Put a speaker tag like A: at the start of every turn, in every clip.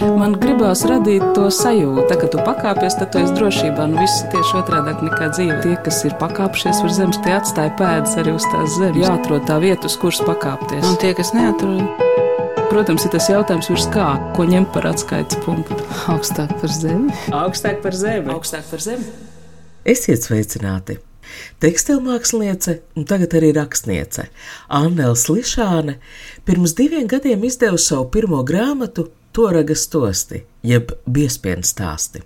A: Man gribās radīt to sajūtu, tā, ka tu pakāpies, tad tu esi drošībā. Nu, viss ir tieši otrādi nekā dzīve. Tie, kas ir pakāpšies uz zemes, tie atstāja pēdas arī uz tās zemes. Jāatrod tā vieta, uz kuras pakāpties.
B: Un tie, kas neatrod,
A: Protams, ir tas jautājums, virs kā, ko ņemt par atskaites punktu.
B: augstāk par zemi.
A: Augstāk par zemi. Augstāk par zemi.
C: Esiet sveicināti! Tekstilmāksliniece un tagad arī rakstniece Anna Slišāne pirms diviem gadiem izdeva savu pirmo grāmatu Toragas tosti, jeb biespienu stāsti.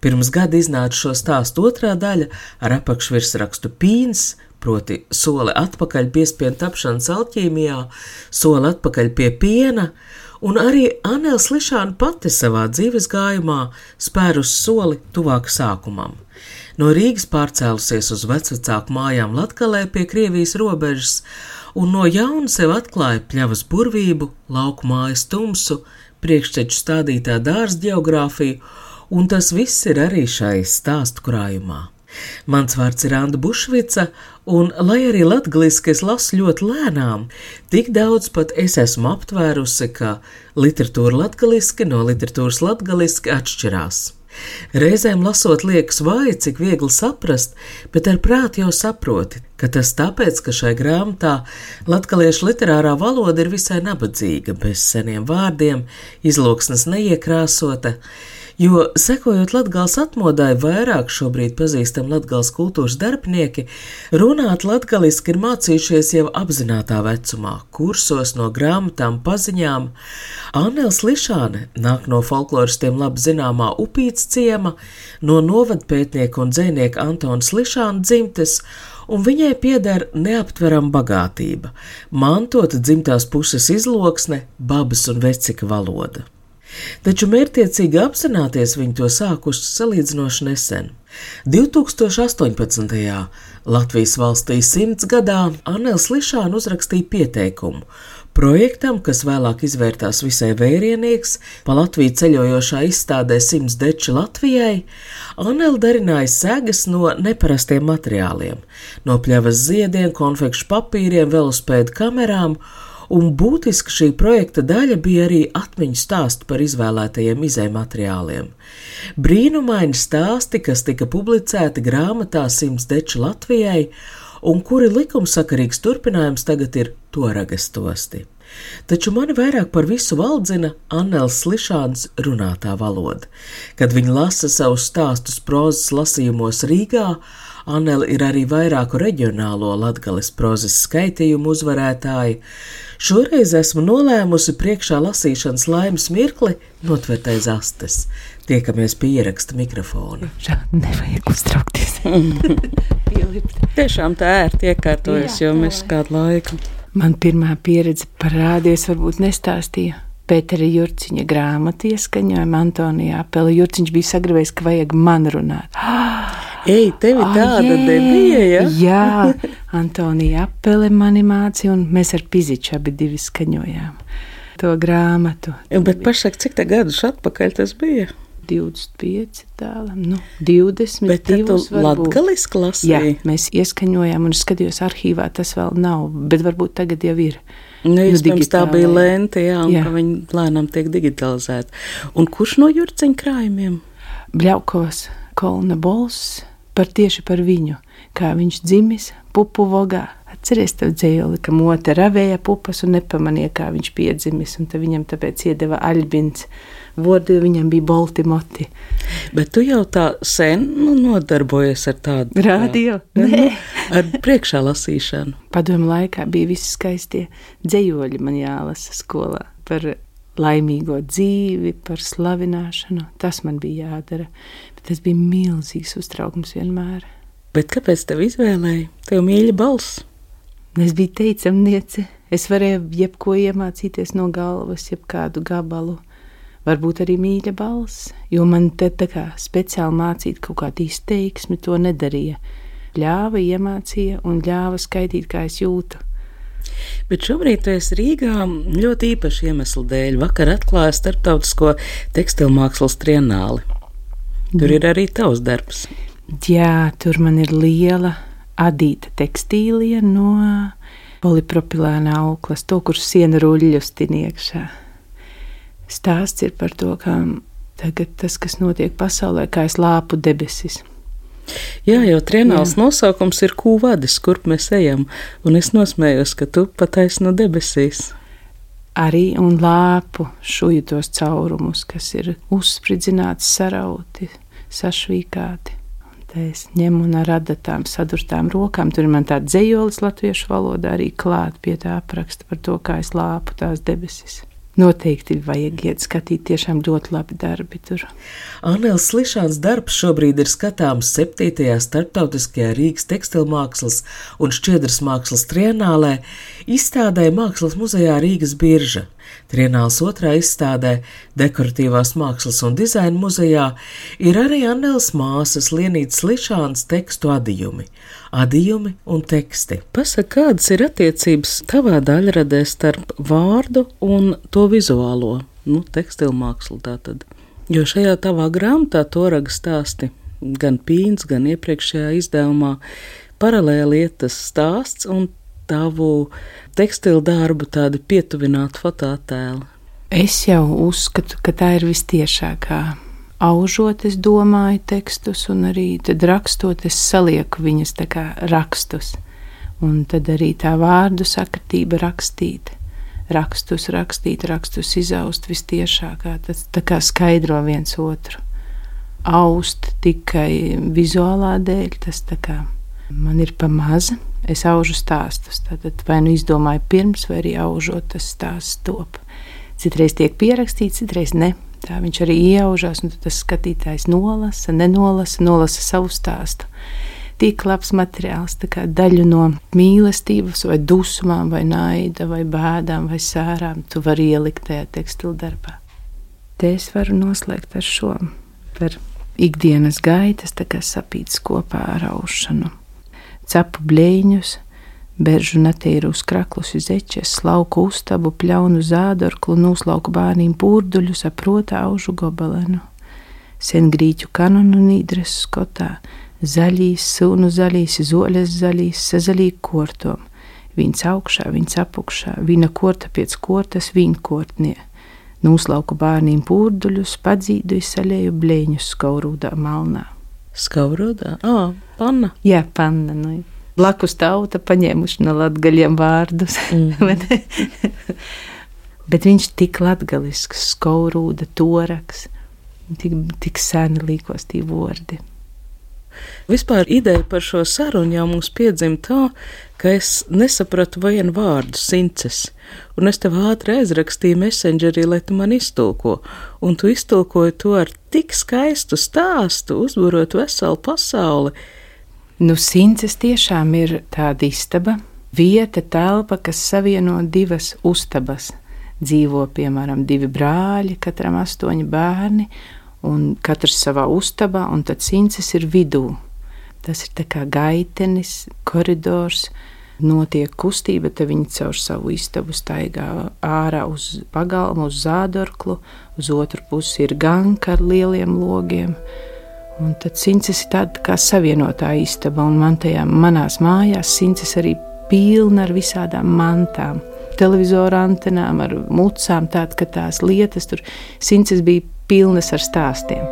C: Pirms gada iznāca šo stāstu otrā daļa ar apakšvirsrakstu Pīns, proti soli atpakaļ biespienu tapšanas alķīmijā, soli atpakaļ pie piena, un arī Anēls Lišāna pati savā dzīves gājumā spērus soli tuvāk sākumam. No Rīgas pārcēlusies uz vecāku mājām Latgalē pie Krievijas robežas, un no jauna sev atklāja pļavas burvību, lauku mājas tumsu, priekšķeču stādītā dārza geogrāfiju, un tas viss ir arī šai stāstu krājumā. Mans vārds ir Anna Bušvica, un, lai arī latviešu es lasu ļoti lēnām, tik daudz pat es esmu aptvērusi, ka literatūra latviešu no literatūras latviešu atšķirās. Reizēm lasot, liekas, vai cik viegli saprast, bet ar prātu jau saproti, ka tas tāpēc, ka šai grāmatā latviešu literārā valoda ir visai nabadzīga, bez seniem vārdiem, izloksnes neiekrāsota. Jo, sekojot Latvijas atmodai, vairāk šobrīd pazīstam Latvijas kultūras darbinieki, runāt latviešu ir mācījušies jau apzinātajā vecumā, kursos no grāmatām, paziņām. Annels Lišāne nāk no folkloristiem labi zināmā upīts ciema, no novadpētnieka un dzēnieka Antona Lišāna dzimtes, un viņai pieder neaptverama bagātība, mantota dzimtās puses izloksne, babas un vecika valoda. Taču mērķiecīgi apzināties viņi to sākuši salīdzinoši nesen. 2018. Latvijas valstī simts gadā Anēls Lišāna uzrakstīja pieteikumu projektam, kas vēlāk izvērtās visai vērienīgs, pa Latviju ceļojošā izstādē Simts deči Latvijai, Anēl darināja segas no neparastiem materiāliem - no pļavas ziediem, konfekšu papīriem, velospēdu kamerām un būtiska šī projekta daļa bija arī atmiņu stāstu par izvēlētajiem izējumateriāliem. Brīnumaini stāsti, kas tika publicēti grāmatā Simts Deča Latvijai, un kuri likumsakarīgs turpinājums tagad ir toragas tosti. Taču mani vairāk par visu valdzina Annels Slišāns runātā valoda. Kad viņa lasa savus stāstus prozas lasījumos Rīgā, Annela ir arī vairāku reģionālo latgales prozas skaitījumu uzvarētāja. Šoreiz esmu nolēmusi priekšā lasīšanas laimes mirkli notvērt aiz astes. Tiekamies pie ieraksta mikrofona.
B: Šādi nevajag uztraukties.
A: Tiešām tā ērti iekārtojas, jo mēs kādu laiku.
B: Man pirmā pieredze parādījās, varbūt nestāstīja. Pētera Jurciņa grāmatu ieskaņojumu Antonijā Apela. Jurciņš bija sagribējis, ka vajag man runāt.
A: Ei, tev ir tāda
B: Ajē,
A: debija, ja?
B: Jā, Antonija Apele mani mācīja, un mēs ar Piziču abi divi skaņojām to grāmatu.
A: Bet pašlaik, cik tā gadus atpakaļ tas bija?
B: 25 tālam, nu, 20.
A: Bet tu latgaliski
B: Jā,
A: lasīji?
B: mēs ieskaņojām, un skatījos arhīvā, tas vēl nav, bet varbūt tagad jau ir.
A: Nu, iespējams, tā bija lente, jā, un
B: Jā.
A: ka viņi lēnām tiek digitalizēti. Un kurš no jurciņa krājumiem?
B: Bļaukovs, Kolna Bols, par tieši par viņu, kā viņš dzimis pupu vogā. Atceries tev dzējoli, ka mote ravēja pupas un nepamanīja, kā viņš piedzimis, un viņam tāpēc iedeva aļbins. Vodi viņam bija bolti moti.
A: Bet tu jau tā sen nu, nodarbojies ar tādu
B: Radio?
A: Nu,
B: Nē.
A: ar priekšā lasīšanu.
B: Padomu laikā bija visi skaistie dzējoļi man jālasa skolā par laimīgo dzīvi, par slavināšanu. Tas man bija jādara. Tas bija milzīgs uztraukums vienmēr.
A: Bet kāpēc tev izvēlēji? Tev mīļa balss.
B: Es biju teicamniece. Es varēju jebko iemācīties no galvas, jebkādu gabalu. Varbūt arī mīļa balss, jo man te tā kā speciāli mācīt kaut kādu izteiksmi, to nedarīja. Ļāva, iemācīja un ļāva skaidīt, kā es jūtu.
A: Bet šobrīd tu esi Rīgā ļoti īpašu iemeslu dēļ. Vakar atklāja starptautisko tekstilmākslas trienāli. Tur ir arī tavs darbs.
B: Jā, tur man ir liela adīta tekstīlija no polipropilēna auklas, to, kur siena ruļļus tin iekšā. stāsts ir par to, kā tagad tas, kas notiek pasaulē, kā es lāpu debesis.
A: Jā, jau trienāls Jā. nosaukums ir kūvadis, kurp mēs ejam, un es nosmējos, ka tu pataisi no debesīs.
B: Arī un lāpu šuju tos caurumus, kas ir uzspridzināti, sarauti, sašvīkāti. Es ņemu un ar adatām sadurtām rokām, tur man tāds dzējolis latviešu valodā arī klāt pie tā apraksta par to, kā es lāpu tās debesis. Noteikti vajag iet skatīt, tiešām ļoti labi darbi tur.
C: Anēls Slišāns darbs šobrīd ir skatāms 7. starptautiskajā Rīgas tekstilmākslas un šķiedras mākslas trienālē, izstādē Mākslas muzejā Rīgas birža. Trienāls otrā izstādē, dekoratīvās mākslas un dizaina muzejā, ir arī Anēlas māsas Lienītas Lišāns tekstu adījumi, adījumi un teksti.
A: Pasaka, kādas ir attiecības tavā daļradē starp vārdu un to vizuālo, nu, tekstilu mākslu tātad? Jo šajā tavā grāmatā toraga stāsti, gan pīns, gan iepriekšējā izdevumā, paralēli iet tas stāsts un tavu tekstilu darbu tādi pietuvināti fototēli?
B: Es jau uzskatu, ka tā ir vistiešākā. Aužot, es domāju tekstus, un arī rakstot, es salieku viņus kā rakstus. Un tad arī tā vārdu sakritība rakstīt, rakstus rakstīt, rakstus izaust vistiešākā. Tas tā kā skaidro viens otru. Aust tikai vizuālā dēļ, tas tā kā man ir pamaza es aužu stāstus. Tad vai nu izdomāju pirms, vai arī aužot tas stāsts top. Citreiz tiek pierakstīts, citreiz ne. Tā viņš arī iejaužās, un tas skatītājs nolasa, nenolasa, nolasa savu stāstu. Tik labs materiāls, kā daļu no mīlestības, vai dusmām, vai naida, vai bēdām, vai sērām, tu vari ielikt tajā tekstilu darbā. Te es varu noslēgt ar šo, par ikdienas gaitas, tā kā sapītas kopā ar aušanu cepu blēņus, beržu netīrus kraklus uz eķes, lauku uztabu, pļaunu zādorklu, nūslauku bērniem pūrduļus, aprota aužu gobelenu. Sen grīķu kanonu nīdres skotā, zaļīs, sūnu zaļīs, zoļas zaļīs, sazaļī kortom, viņas augšā, viņas apakšā, vīna korta pēc kortas, viņa kortnie. Nūslauku bērniem pūrduļus, padzīdu izsaļēju blēņus skaurūdā malnā.
A: Skaurodā? Ah, panna.
B: Jā, panna. Nu. Blakus tauta paņēmuši no latgaļiem vārdus. Mm. Bet viņš tik latgalisks, skaurūda, toraks, tik, tik seni līkos tie vārdi.
A: Vispār ideja par šo sarunu jau mums piedzima tā, ka es nesapratu vienu vārdu sinces, un es tev ātri aizrakstīju messengerī, lai tu man iztulko, un tu iztulkoji to ar tik skaistu stāstu, uzburot veselu pasauli.
B: Nu, sinces tiešām ir tāda istaba, vieta, telpa, kas savieno divas ustabas. Dzīvo, piemēram, divi brāļi, katram astoņi bērni, un katrs savā ustabā, un tad sinces ir vidū. Tas ir kā gaitenis, koridors, notiek kustība, tad viņi caur savu istabu staigā ārā uz pagalmu, uz zādorklu, uz otru pusi ir ganka ar lieliem logiem. Un tad sinces ir tāda kā savienotā istaba, un man tajā manās mājās sinces arī pilna ar visādām mantām. Televizora antenām, ar mucām, tādas, ka tās lietas tur sinces bija pilnas ar stāstiem.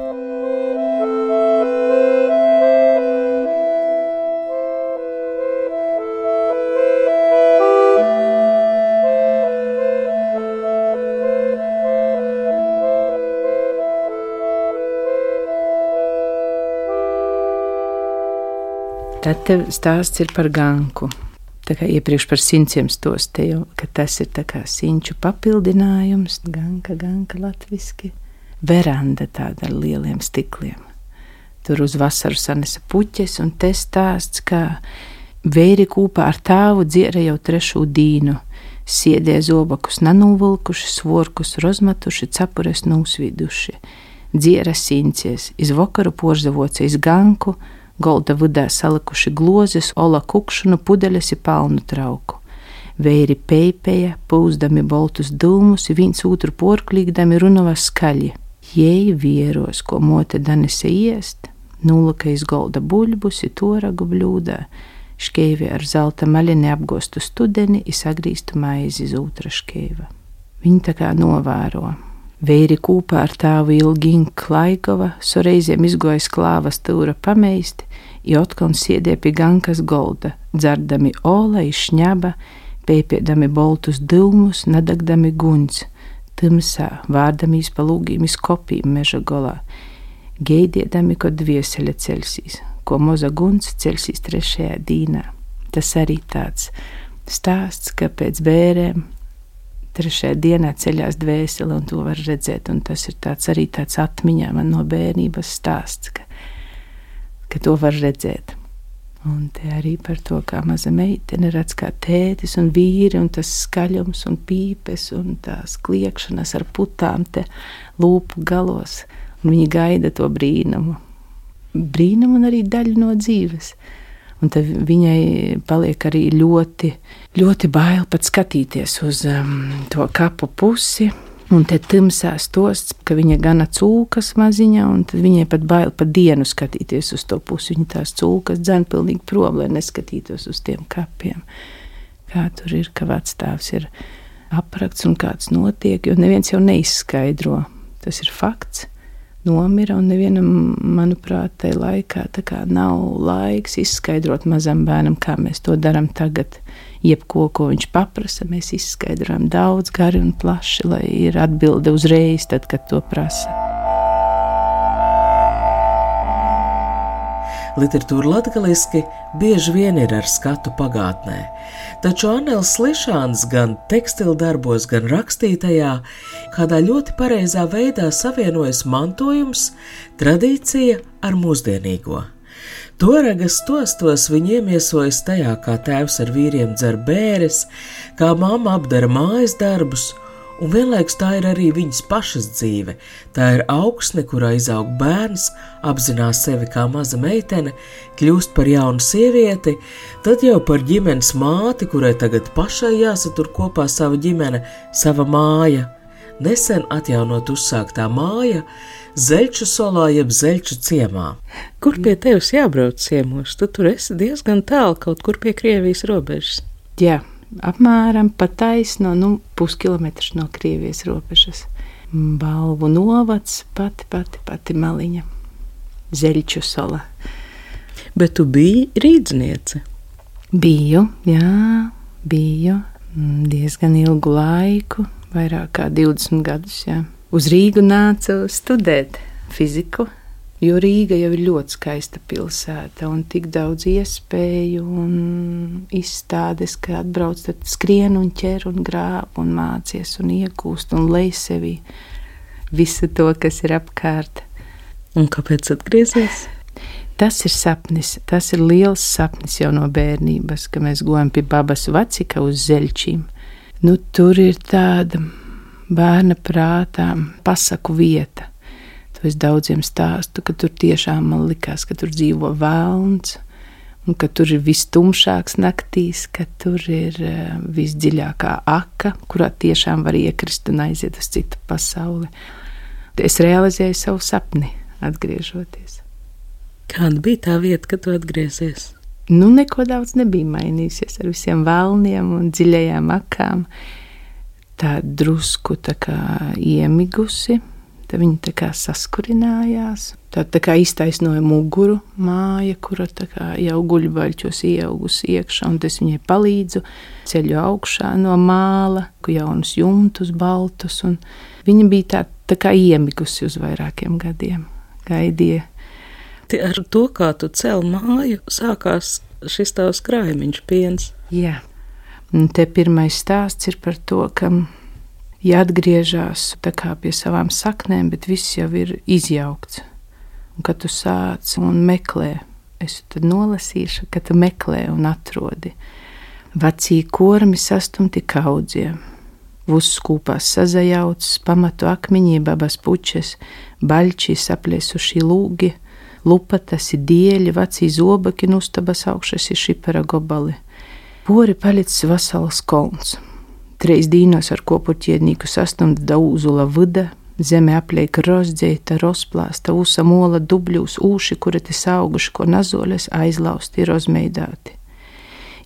B: Tad stāsts ir par ganku. Tā kā iepriekš par simtiem stostēju, ka tas ir kā sinču papildinājums, ganka, ganka latviski veranda tāda ar lieliem stikliem. Tur uz vasaru sanesa puķes, un te stāsts, kā vēri kopā ar tēvu dziera jau trešo dīnu. Siedē zobakus nanūvilkuši, svorkus rozmatuši, cepures nūsviduši. Dziera sincies, iz vakaru porzavoce iz ganku, golda vidā salikuši glozes, ola kukšanu, pudeles i palnu trauku. Vēri peipēja, pūzdami boltus dūmus, viens otru porklīgdami runava skaļi jēju vieros, ko mote danese iest, nulaka izgolda buļbusi, toragu bļūdā, škeivi ar zelta maļa neapgostu studeni, izsagrīstu maizi uz otra škeiva. Viņa tā kā novēro, Veiri kūpā ar tāvu Ilgiņu Klaigova, so reizēm izgojas klāvas tūra pameisti, Jotkon siedē pie gankas golda, dzerdami ola, šņaba, pēpiedami boltus dūmus, nadagdami guņus, tumsā, vārdamīs pa lūgīmis kopīm meža golā, geidiedami, ko dvieseļa celsīs, ko moza guns celsīs trešajā dīnā. Tas arī tāds stāsts, ka pēc bērēm trešajā dienā ceļās dvēsele, un to var redzēt. Un tas ir tāds, arī tāds atmiņā man no bērnības stāsts, ka ka to var redzēt. Un te arī par to, kā maza meitene redz, kā tētis un vīri, un tas skaļums un pīpes un tās kliekšanas ar putām te lūpu galos, un viņi gaida to brīnumu. Brīnumu un arī daļu no dzīves. Un tad viņai paliek arī ļoti, ļoti bail pat skatīties uz um, to kapu pusi, Un te tumsā stosts, ka viņa gana cūkas maziņā, un viņai pat bail pa dienu skatīties uz to pusi. Viņa tās cūkas dzēn pilnīgi prom, lai neskatītos uz tiem kapiem. Kā tur ir, ka vecstāvs ir aprakts un kāds notiek, jo neviens jau neizskaidro. Tas ir fakts nomira, un nevienam, manuprāt, tajā laikā nav laiks izskaidrot mazam bērnam, kā mēs to darām tagad jebko, ko viņš paprasa, mēs izskaidrojam daudz, gari un plaši, lai ir atbilde uzreiz, tad, kad to prasa.
C: Literatūra latgaliski bieži vien ir ar skatu pagātnē, taču Anēls Slišāns gan tekstildarbos, gan rakstītajā kādā ļoti pareizā veidā savienojas mantojums, tradīcija ar mūsdienīgo. Toragas stostos viņi iemiesojas tajā, kā tēvs ar vīriem dzer bēres, kā mamma apdara mājas darbus, un vienlaikus tā ir arī viņas pašas dzīve. Tā ir augsne, kurā izaug bērns, apzinās sevi kā maza meitene, kļūst par jaunu sievieti, tad jau par ģimenes māti, kurai tagad pašai jāsatur kopā sava ģimene, sava māja. Nesen atjaunot uzsāktā māja, Zeļķu solā, jeb zeļķu ciemā.
A: Kur pie tevis jābrauc ciemos? Tu tur esi diezgan tālu, kaut kur pie Krievijas robežas.
B: Jā, apmēram pa taisno, nu, puskilometrs no Krievijas robežas. Balvu novads, pati, pati, pati maliņa. Zeļķu sola.
A: Bet tu biji rīdzniece?
B: Biju, jā, biju mm, diezgan ilgu laiku, vairāk kā 20 gadus. Jā uz Rīgu nācu studēt fiziku, jo Rīga jau ir ļoti skaista pilsēta un tik daudz iespēju un izstādes, ka atbrauc, tad skrien un ķer un grāb un mācies un iegūst un lej sevi visu to, kas ir apkārt.
A: Un kāpēc atgriezies?
B: Tas ir sapnis, tas ir liels sapnis jau no bērnības, ka mēs gājam pie babas vecika uz zeļķīm. Nu, tur ir tāda bērna prātā pasaku vieta. To es daudziem stāstu, ka tur tiešām man likās, ka tur dzīvo vēlns, un ka tur ir vistumšāks naktīs, ka tur ir eh, visdziļākā aka, kurā tiešām var iekrist un aiziet uz citu pasauli. Es realizēju savu sapni, atgriežoties.
A: Kāda bija tā vieta, kad tu atgriezies?
B: Nu, neko daudz nebija mainījusies ar visiem vēlniem un dziļajām akām tā drusku tā kā iemigusi. Tad viņi tā kā saskurinājās. Tā, tā kā iztaisnoja muguru māja, kura jau guļbaļķos ieaugusi iekšā, un es viņai palīdzu ceļu augšā no māla, jaunus jumtus, baltus. Viņa bija tā, tā kā iemigusi uz vairākiem gadiem, gaidīja.
A: Ar to, kā tu cēl māju, sākās šis tavs krājumiņš piens.
B: Jā. Un te pirmais stāsts ir par to, ka jāatgriežas pie savām saknēm, bet viss jau ir izjaukts. Un kad tu sāc un meklē, es tad nolasīšu, ka tu meklē un atrodi. Vecī kormi sastumti kaudziem, uzskūpās sazajauts, pamatu akmeņi, babas puķes, baļķi saplēsuši lūgi, lupatas ir dieļi, vecī zobaki, nustabas augšas ir šipara gobali pori palicis vasals kolns. Treis dīnos ar kopuķiednīku sastumta dauzula vida, zeme aplieka rozdzēta, rozplāsta, usa mola dubļūs, ūši, kuri te auguši, ko nazoles aizlausti ir rozmeidāti.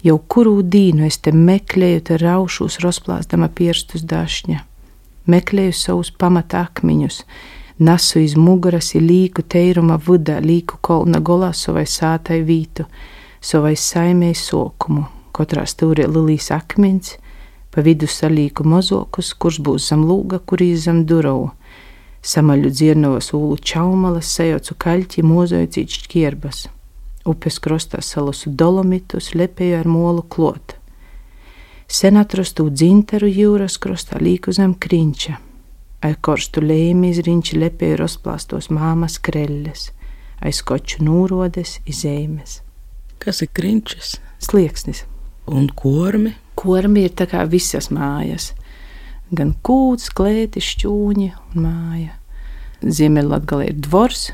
B: Jau kuru dīnu es te meklēju, te raušos, rozplāstama pirstus dašņa. meklēju savus pamata akmeņus, nesu iz muguras ir līku teiruma vuda, līku kolna golā savai sātai vītu, savai saimēji sokumu, katrā stūrī lilijas akmens, pa vidu salīku mozokus, kurš būs zem lūga, kurī zem durau. Samaļu dzirnavas ūlu čaumalas, sajaucu kaļķi, mozoju cīč šķierbas. Upes krostā salasu dolomitus, lepēju ar molu klotu. Sen atrastu dzintaru jūras krostā līku zem krinča. Aiz korstu lēmi izriņķi lepēju rozplāstos māmas kreļas, aiz koču nūrodes izēmes.
A: Kas ir krinčs?
B: Slieksnis.
A: Un kormi?
B: Kormi ir tā kā visas mājas. Gan kūts, klēti, šķūņi un māja. Ziemeļlatgalē ir dvors,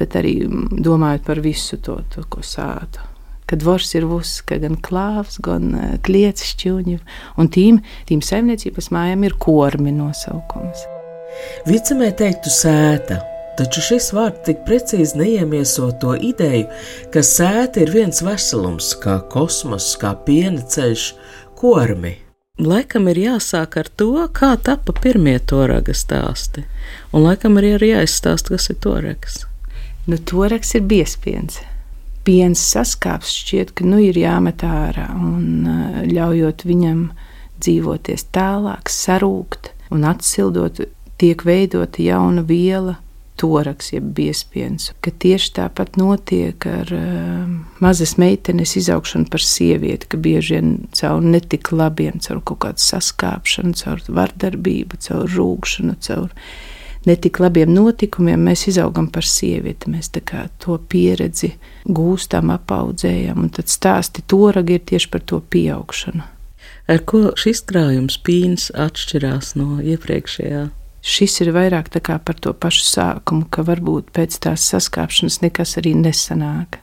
B: bet arī domājot par visu to, to ko sātu ka dvors ir uzska, gan klāvs, gan eh, kliets šķūņi, un tīm, tīm saimniecības mājām ir kormi nosaukums.
C: Vicamē teiktu sēta, taču šis vārds tik precīzi neiemieso to ideju, ka sēta ir viens veselums, kā kosmos, kā piena ceļš, kormi.
A: Laikam ir jāsāk ar to, kā tapa pirmie toraga stāsti, un laikam arī ir jāizstāsta, kas ir torags.
B: Nu, torags ir biespiens piens saskāps, šķiet, ka nu ir jāmet ārā un uh, ļaujot viņam dzīvoties tālāk, sarūkt un atsildot, tiek veidota jauna viela. Toraks, jeb biespiens, ka tieši tāpat notiek ar uh, mazas meitenes izaugšanu par sievieti, ka bieži vien caur netik labiem, caur kaut kādu saskāpšanu, caur vardarbību, caur rūkšanu, caur netik labiem notikumiem mēs izaugam par sievieti. Mēs to pieredzi gūstam, apaudzējam, un tad stāsti toragi ir tieši par to pieaugšanu.
A: Ar ko šis krājums pīns atšķirās no iepriekšējā?
B: Šis ir vairāk par to pašu sākumu, ka varbūt pēc tās saskāpšanas nekas arī nesanāk.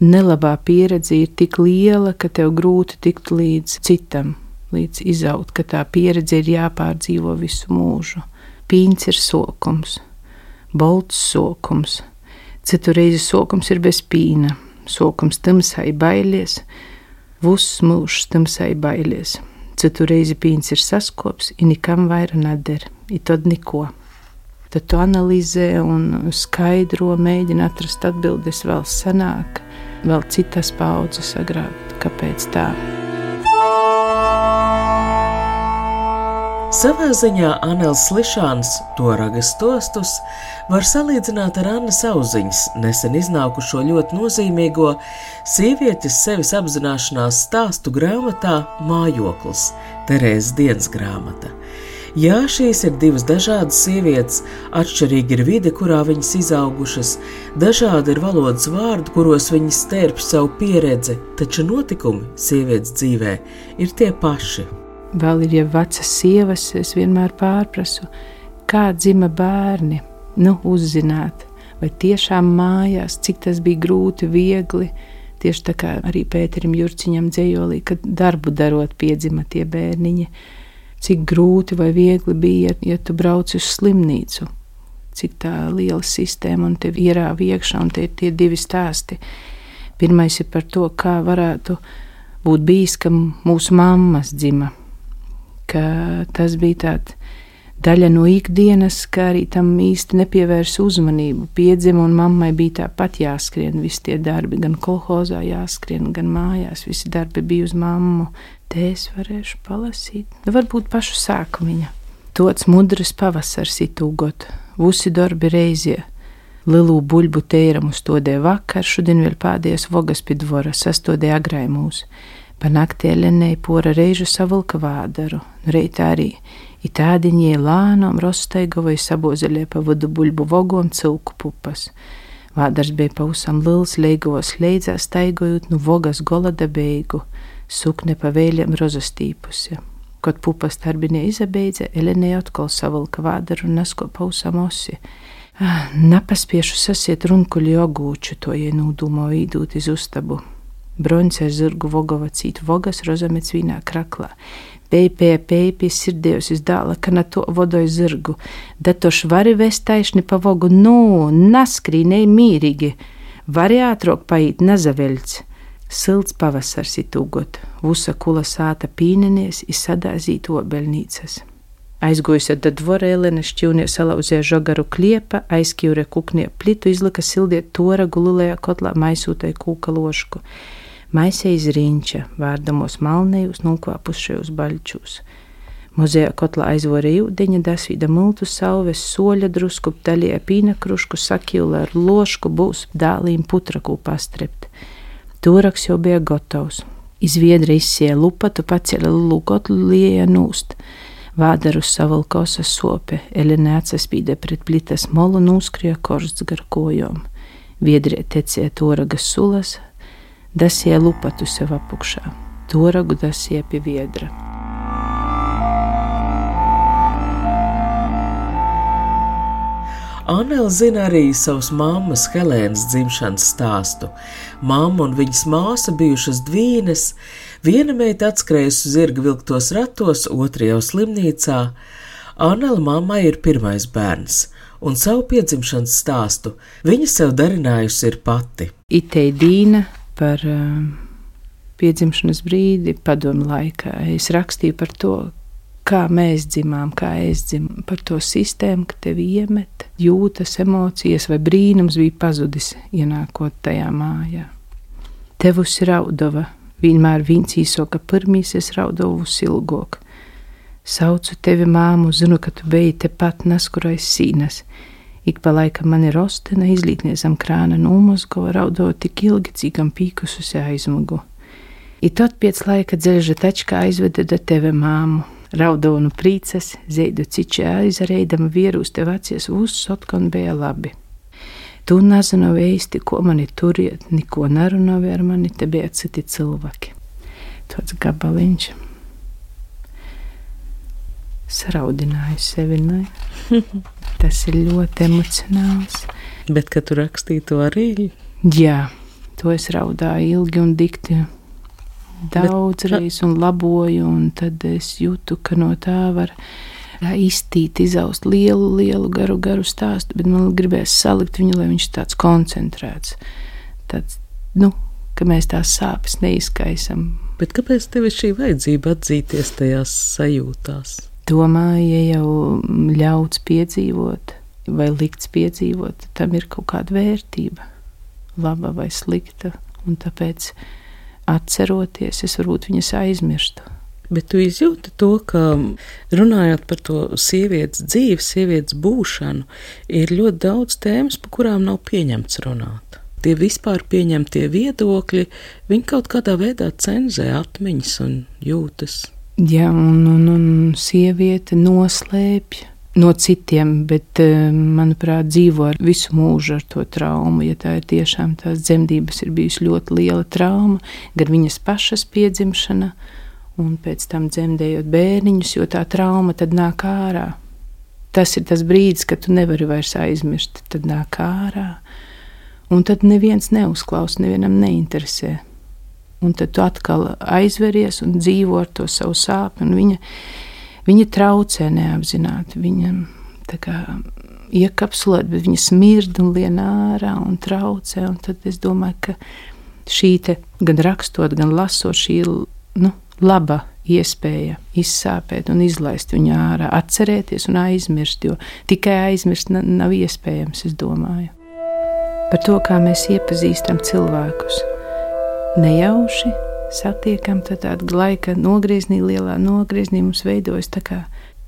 B: Nelabā pieredze ir tik liela, ka tev grūti tikt līdz citam, līdz izaut, ka tā pieredze ir jāpārdzīvo visu mūžu. Pīns ir sokums, bolts sokums, citu reizi sokums ir bez pīna, sokums tamsai bailies, vuss mūžs tamsai bailies. Citu reizi pīns ir saskops, i nikam vaira nader, i tad neko. Tad tu analizē un skaidro, mēģina atrast atbildes vēl senāk, vēl citas paudzes agrāk, kāpēc tā.
C: Savā ziņā Anēls Slišāns to ragas stostus var salīdzināt ar Annas Auziņas nesen iznākušo ļoti nozīmīgo sievietes sevis apzināšanās stāstu grāmatā Mājoklis, Terēzes dienas grāmata. Jā, šīs ir divas dažādas sievietes, atšķirīga ir vide, kurā viņas izaugušas, dažādi ir valodas vārdi, kuros viņas stērp savu pieredzi, taču notikumi sievietes dzīvē ir tie paši.
B: Vēl ir jau vecas sievas, es vienmēr pārprasu, kā dzima bērni, nu, uzzināt, vai tiešām mājās, cik tas bija grūti, viegli. Tieši tā kā arī Pēterim Jurciņam dzējolī, kad darbu darot piedzima tie bērniņi, cik grūti vai viegli bija, ja tu brauc uz slimnīcu, cik tā liela sistēma un tev ierāva iekšā, un tie ir tie divi stāsti. Pirmais ir par to, kā varētu būt bijis, ka mūsu mammas dzima ka tas bija tāds daļa no ikdienas, kā arī tam īsti nepievērsa uzmanību. Piedzima un mammai bija tāpat jāskrien, visi tie darbi, gan kolhozā jāskrien, gan mājās, visi darbi bija uz mammu. Te es varēšu palasīt, nu, varbūt pašu sākumiņa. Tots mudras pavasars itūgot, vusi darbi reizie. Lielu buļbuļu tēram uz to dēļ vakar, šodien vēl pādies vogas pidvora, sastodē agrai mūsu. Pa naktī Elenei pora reižu savilka vādaru, nu reitā arī i tādiņie lānom rostaigovai sabozeļie pa vadu buļbu vogom cilku pupas. Vādars bija pausam lils, leigos leidzās staigojot nu vogas golada beigu, sukne pa vēļiem rozastīpusi. Kad pupas tarbinie izabeidza, Elenei atkal savilka vādaru un nesko pausam osi. Ah, napaspiešu sasiet runkuļi ogūču, to ienūdumo īdūt iz ustabu. Broņs ar zirgu vogava cīt vogas rozamets vīnā kraklā. Pēpēja pēpī sirdējus iz dāla, ka na to vodoja zirgu. Da toš vari vest taišni pa vogu, nu, naskrīnei mīrīgi. Vari ātrok paiet nazaveļts. Silts pavasars itūgot, vusa kula sāta pīnenies, izsadāzīt obeļnīcas. Aizgojusi tad dvorēlene šķīvnie salauzēja žogaru kliepa, aizkīvre kuknie plitu, izlika sildiet tora gululējā kotlā maisūtai kūka lošku. Maisē izriņķa, vārdamos malnējus, nulkvāpušajos baļķūs. Muzejā kotlā aizvorē ūdeņa, dasvīda multu sauves, soļa drusku, daļie pīna krušku, sakīla ar lošku, būs dālīm putrakū pastrept. Tūraks jau bija gatavs. Izviedra izsēja lupatu, paceļa lukotlu lieja nūst. Vādarus savalkosas sope, Elena atsaspīdē pret plitas molu un uzkrija korsts gar kojom. Viedrie tecēja toragas sulas, dasie lupatu sev apukšā, toragu dasie pie viedra.
C: Anela zina arī savas mammas Helēnas dzimšanas stāstu. Māma un viņas māsa bijušas dvīnes, viena meita atskrējusi zirga vilktos ratos, otra jau slimnīcā. Anela mammai ir pirmais bērns, un savu piedzimšanas stāstu viņa sev darinājusi ir pati.
B: Itei Dīna par uh, piedzimšanas brīdi padomu laikā. Es rakstīju par to, kā mēs dzimām, kā es dzimu, par to sistēmu, ka tevi iemet, jūtas emocijas, vai brīnums bija pazudis, ienākot tajā mājā. Tevus raudava, vienmēr viņš īsoka pirmīs, es raudovu ilgāk. Saucu tevi māmu, zinu, ka tu biji tepat naskurais sīnas. Ik pa laikam man ir ostena, izlītniezam krāna nūmozgo, raudovu tik ilgi, cīkam pīkususi aizmugu. I tot pēc laika dzelža tačkā aizveda da tevi māmu, Raudonu prīces, zeidu cičē aizreidama vierūs tev acies uzsotkon bija labi. Tu nezinu īsti, ko mani turiet, neko nerunāja ar mani, te bija citi cilvēki. Tāds gabaliņš saraudināju sevi. Ne? Tas ir ļoti emocionāls.
A: Bet, kad tu rakstīji to arī?
B: Jā, to es raudāju ilgi un dikti daudzreiz un laboju, un tad es jūtu, ka no tā var iztīt, izaust lielu, lielu, garu, garu stāstu, bet man gribēs salikt viņu, lai viņš tāds koncentrēts. Tāds, nu, ka mēs tās sāpes neizkaisam.
A: Bet kāpēc tev ir šī vajadzība atzīties tajās sajūtās?
B: Domāju, ja jau ļauts piedzīvot vai likts piedzīvot, tam ir kaut kāda vērtība, laba vai slikta, un tāpēc atceroties, es varbūt viņas aizmirstu.
A: Bet tu izjūti to, ka runājot par to sievietes dzīvi, sievietes būšanu, ir ļoti daudz tēmas, par kurām nav pieņemts runāt. Tie vispār pieņemtie viedokļi, viņi kaut kādā veidā cenzē atmiņas un jūtas.
B: Jā, un, un, un sieviete noslēpj no citiem, bet, eh, manuprāt, dzīvo ar visu mūžu ar to traumu. Ja tā ir tiešām tās dzemdības, ir bijusi ļoti liela trauma, gan viņas pašas piedzimšana, un pēc tam dzemdējot bērniņus, jo tā trauma tad nāk ārā. Tas ir tas brīdis, kad tu nevari vairs aizmirst, tad nāk ārā. Un tad neviens neuzklausa, nevienam neinteresē. Un tad tu atkal aizveries un dzīvo ar to savu sāpju. Viņa Viņa traucē neapzināti. Viņa kā, iekapsulēt, bet viņa smird un lien ārā un traucē. Un tad es domāju, ka šī gan rakstot, gan lasot, šī ir nu, laba iespēja izsāpēt un izlaist viņu ārā, atcerēties un aizmirst, jo tikai aizmirst nav iespējams, es domāju. Par to, kā mēs iepazīstam cilvēkus nejauši satiekam, tāda laika nogriezienī, lielā nogriezienī mums veidojas tā kā.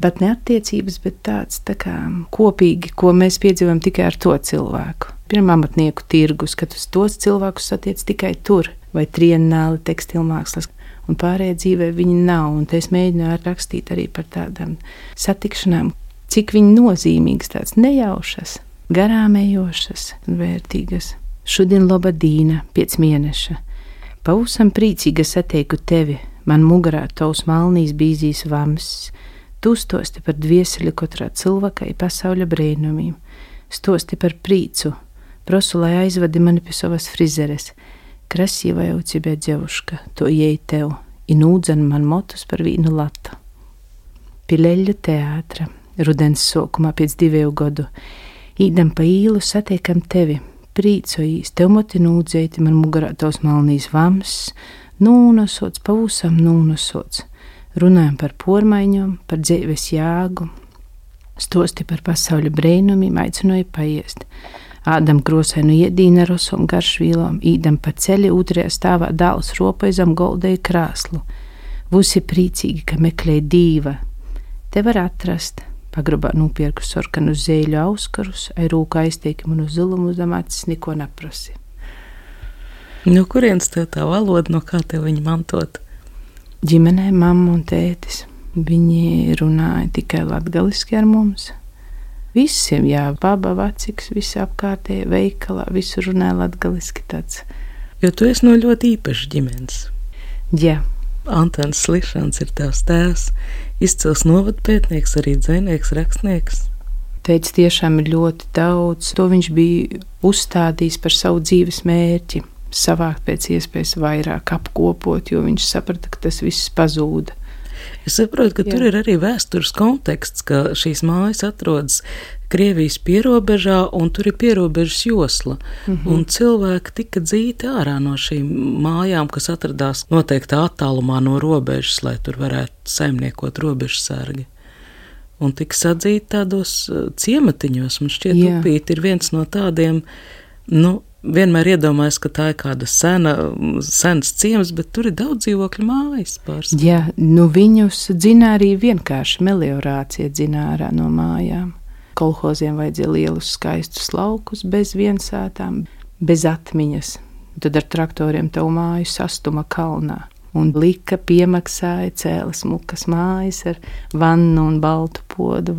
B: Bet ne attiecības, bet tāds tā kā kopīgi, ko mēs piedzīvojam tikai ar to cilvēku. Pirmā amatnieku tirgus, kad uz tos cilvēkus satiec tikai tur, vai trienāli tekstilmākslas, un pārējā dzīvē viņi nav. Un es mēģināju rakstīt arī par tādām satikšanām, cik viņi nozīmīgas, tādas nejaušas, garām ejošas vērtīgas. Šodien Lobadīna, pēc mēneša, Pavisam priecīga satieku tevi, man mugurā tavs malnīs bīzīs vams. Tu stosti par dvieseli katrā cilvēkai pasaules brīnumiem, stosti par prīcu, prosu, lai aizvadi mani pie savas frizeres. Krasīva jau cibē dzeuška, to iei tev, un ūdzen man motus par vīnu latu. Pileļu teātra, rudens sokumā pēc diviem gadu, īdam pa īlu satiekam tevi priecājīs, tev moti nūdzēti, man mugurā tavs malnīs vams, nūnasots, pavusam nūnasots. Runājam par pormaiņām, par dzīves jēgu, stosti par pasaules brīnumiem, aicināja paiest. Ādam krosēnu iedīna rosom garšvīlām, īdam pa ceļu otrajā stāvā dāls ropaizam goldēja krāslu. Visi priecīgi, ka meklē dīva. Te var atrast, pagrabā nopirku sarkanu zēļu auskarus, ai rūkā aiztiekam un uz zilumu zem acis neko neprasi.
A: No kurienes tev tā valoda, no kā tev viņa mantot?
B: Ģimenē mamma un tētis. Viņi runāja tikai latgaliski ar mums. Visiem, jā, baba, vecāks, visi apkārtējie veikalā, visur runā latviešu tāds.
A: Jo tu esi no ļoti īpašas ģimenes.
B: Jā.
A: Antons Slišans ir tavs tēvs, izcils novadpētnieks, arī dzinieks, rakstnieks.
B: Teicis, tiešām ir ļoti daudz. To viņš bija uzstādījis par savu dzīves mērķi. Savākt pēc iespējas vairāk, apkopot, jo viņš saprata, ka tas viss pazūda.
A: Es saprotu, ka Jā. tur ir arī vēstures konteksts, ka šīs mājas atrodas Krievijas pierobežā, un tur ir pierobežas josla. Mm -hmm. Un cilvēki tika dzīti ārā no šīm mājām, kas atradās noteiktā attālumā no robežas, lai tur varētu saimniekot robežsargi. Un tika sadzīti tādos uh, ciematiņos. Man šķiet, ka upīte ir viens no tādiem, nu, vienmēr iedomājos, ka tā ir kāda sena, sens ciems, bet tur ir daudz dzīvokļu mājas pārsvarā.
B: Jā, nu viņus dzina arī vienkārši meliorācija dzināra no mājām. Kolhoziem vajadzēja lielus skaistus laukus bez viensētām, bez atmiņas. Tad ar traktoriem tavu māju sastuma kalnā. Un lika piemaksāja cēlas mukas mājas ar vannu un baltu podu?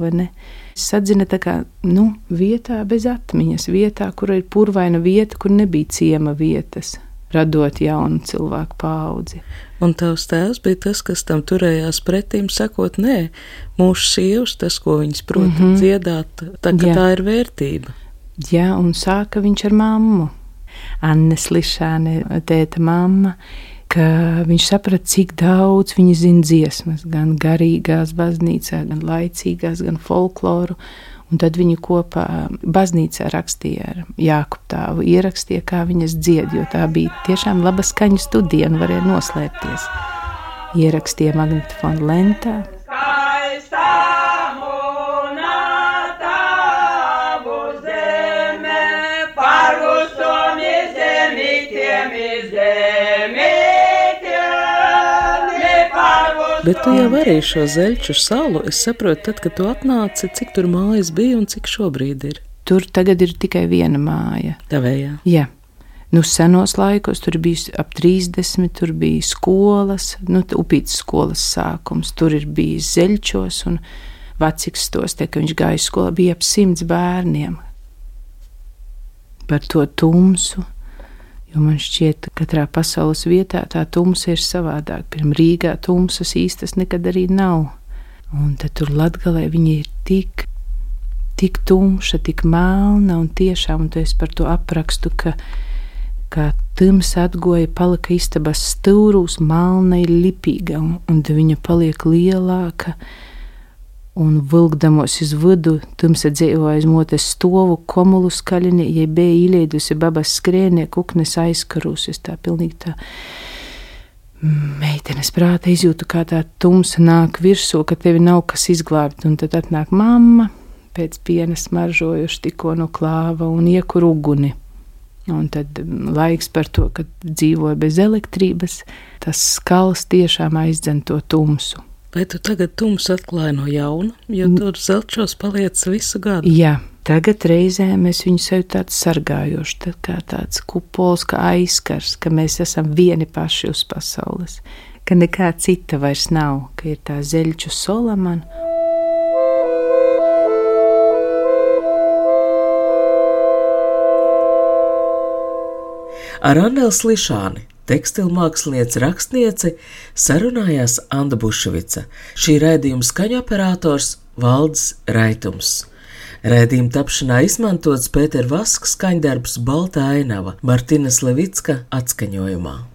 B: Sadzina tā kā nu, vietā bez atmiņas, vietā, kur ir purvaina vieta, kur nebija ciema vietas, radot jaunu cilvēku paudzi.
A: Un tavs tēvs bija tas, kas tam turējās pretīm, sakot, nē, mūsu sievas, tas, ko viņas prot mm -hmm. dziedāt, tā, tā ir vērtība.
B: Jā, un sāka viņš ar mammu. Anne Slišāne, tēta mamma, ka viņš saprata, cik daudz viņa zina dziesmas, gan garīgās baznīcā, gan laicīgās, gan folkloru. Un tad viņi kopā baznīcā rakstīja ar Jākubu tāvu, ierakstīja, kā viņas dzied, jo tā bija tiešām laba skaņu studija un varēja noslēpties. Ierakstīja magnetofonu lentā. Skaistā!
A: Bet tu jau arī šo zeļķu salu, es saprotu, tad, kad tu atnāci, cik tur mājas bija un cik šobrīd ir.
B: Tur tagad ir tikai viena māja.
A: Tavējā?
B: Jā. Nu, senos laikos tur bija ap 30, tur bija skolas, nu, upītas skolas sākums, tur ir bijis zeļķos, un vecāks tos te, ka viņš gāja skolā, bija ap simts bērniem. Par to tumsu, Jo man šķiet, ka katrā pasaules vietā tā tumsa ir savādāk. Pirmā Rīgā tumsas īstas nekad arī nav. Un tad tur latgalē viņi ir tik, tik tumša, tik melna un tiešām, un tu esi par to aprakstu, ka kā tums atgoja, palika istabas stūrūs, melna ir lipīga, un, un viņa paliek lielāka un vilkdamos uz vidu, tumsa dzīvoja aiz motes stovu, komulu skaļini, ja bija ieliedusi babas skrēnie, kuknes aizkarusies, tā pilnīgi tā. Meitenes prāta izjūtu, kā tā tumsa nāk virsū, ka tevi nav kas izglābt, un tad atnāk mamma, pēc piena smaržojuši tikko no klāva un iekur uguni. Un tad laiks par to, ka dzīvoja bez elektrības, tas skals tiešām aizdzen to tumsu.
A: Vai tu tagad tumsu atklāji no jauna, jo tur zelčos paliec visu gadu?
B: Jā, tagad reizēm es viņu sev tāds sargājošs, tā kā tāds kupols, kā aizskars, ka mēs esam vieni paši uz pasaules, ka nekā cita vairs nav, ka ir tā zeļķu solamana.
C: Ar Anneli Slišāni tekstilmākslinieca rakstniece sarunājās Anna Bušvica, šī raidījuma skaņu operators Valds Raitums. Rēdījuma tapšanā izmantots Pētera Vasks skaņdarbs Balta ainava Martina Levicka atskaņojumā.